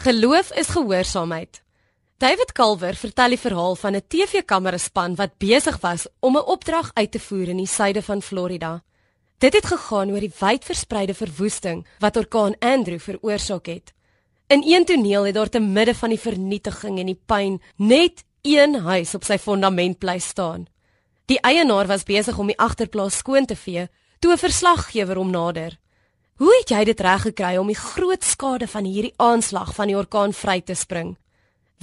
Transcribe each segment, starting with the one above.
Geloof is gehoorsaamheid. David Calver vertel die verhaal van 'n TV-kameraspan wat besig was om 'n opdrag uit te voer in die suide van Florida. Dit het gegaan oor die wydverspreide verwoesting wat orkaan Andrew veroorsaak het. In een toneel het daar te midde van die vernietiging en die pyn net een huis op sy fondament bly staan. Die eienaar was besig om die agterplaas skoon te vee toe 'n verslaggewer hom nader. Hoe het jy dit reg gekry om die groot skade van hierdie aanslag van die orkaan vry te spring?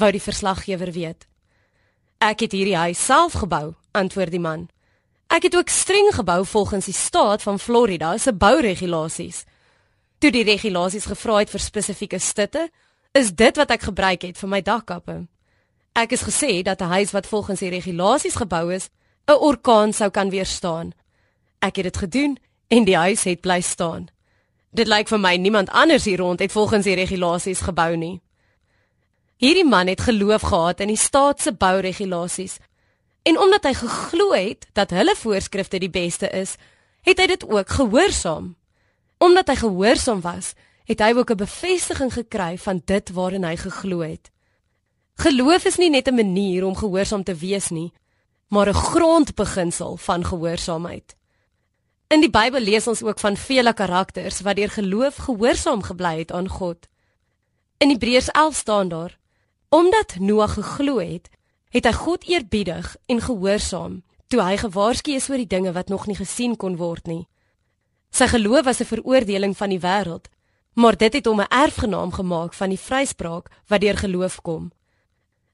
Wou die verslaggewer weet. Ek het hierdie huis self gebou, antwoord die man. Ek het ook streng gebou volgens die staat van Florida se bouregulasies. Toe die regulasies gevra het vir spesifieke stutte, is dit wat ek gebruik het vir my dakkappe. Ek is gesê dat 'n huis wat volgens die regulasies gebou is, 'n orkaan sou kan weerstaan. Ek het dit gedoen en die huis het bly staan. Dit lyk vir my niemand anders hier rond het volgens die regulasies gebou nie. Hierdie man het geloof gehad in die staat se bouregulasies. En omdat hy geglo het dat hulle voorskrifte die beste is, het hy dit ook gehoorsaam. Omdat hy gehoorsaam was, het hy ook 'n bevestiging gekry van dit waarin hy geglo het. Geloof is nie net 'n manier om gehoorsaam te wees nie, maar 'n grondbeginsel van gehoorsaamheid. In die Bybel lees ons ook van vele karakters wat deur geloof gehoorsaam gebly het aan God. In Hebreërs 11 staan daar: Omdat Noag geglo het, het hy God eerbiedig en gehoorsaam toe hy gewaarsku is oor die dinge wat nog nie gesien kon word nie. Sy geloof was 'n veroordeling van die wêreld, maar dit het hom 'n erfgenaam gemaak van die vryspraak wat deur geloof kom.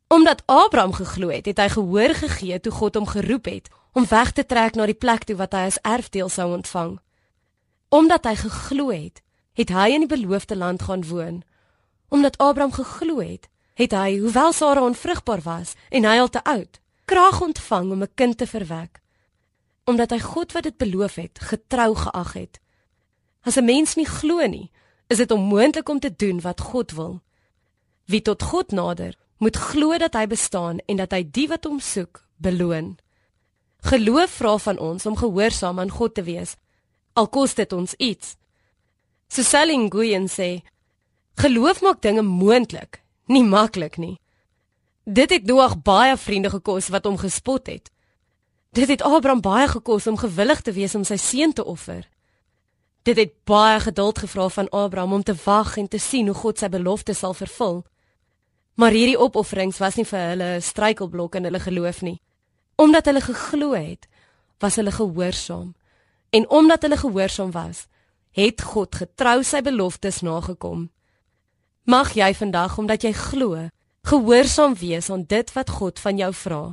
Omdat Abraham geglo het, het hy gehoor gegee toe God hom geroep het om weg te trek na die plek toe wat hy as erfdeel sou ontvang. Omdat hy geglo het, het hy in die beloofde land gaan woon. Omdat Abraham geglo het, het hy, hoewel Sara onvrugbaar was en hy al te oud, krag ontvang om 'n kind te verwek. Omdat hy God wat dit beloof het, getrou geag het. As 'n mens nie glo nie, is dit onmoontlik om te doen wat God wil. Wie tot God nader, moet glo dat hy bestaan en dat hy die wat hom soek, beloon. Geloof vra van ons om gehoorsaam aan God te wees. Al kos dit ons iets. So Selling Guyen sê, geloof maak dinge moontlik, nie maklik nie. Dit het Noag baie vriende gekos wat hom gespot het. Dit het Abraham baie gekos om gewillig te wees om sy seun te offer. Dit het baie geduld gevra van Abraham om te wag en te sien hoe God sy belofte sal vervul. Maar hierdie opofferings was nie vir hulle 'n struikelblok in hulle geloof nie. Omdat hulle geglo het, was hulle gehoorsaam. En omdat hulle gehoorsaam was, het God getrou sy beloftes nagekom. Mag jy vandag omdat jy glo, gehoorsaam wees aan dit wat God van jou vra.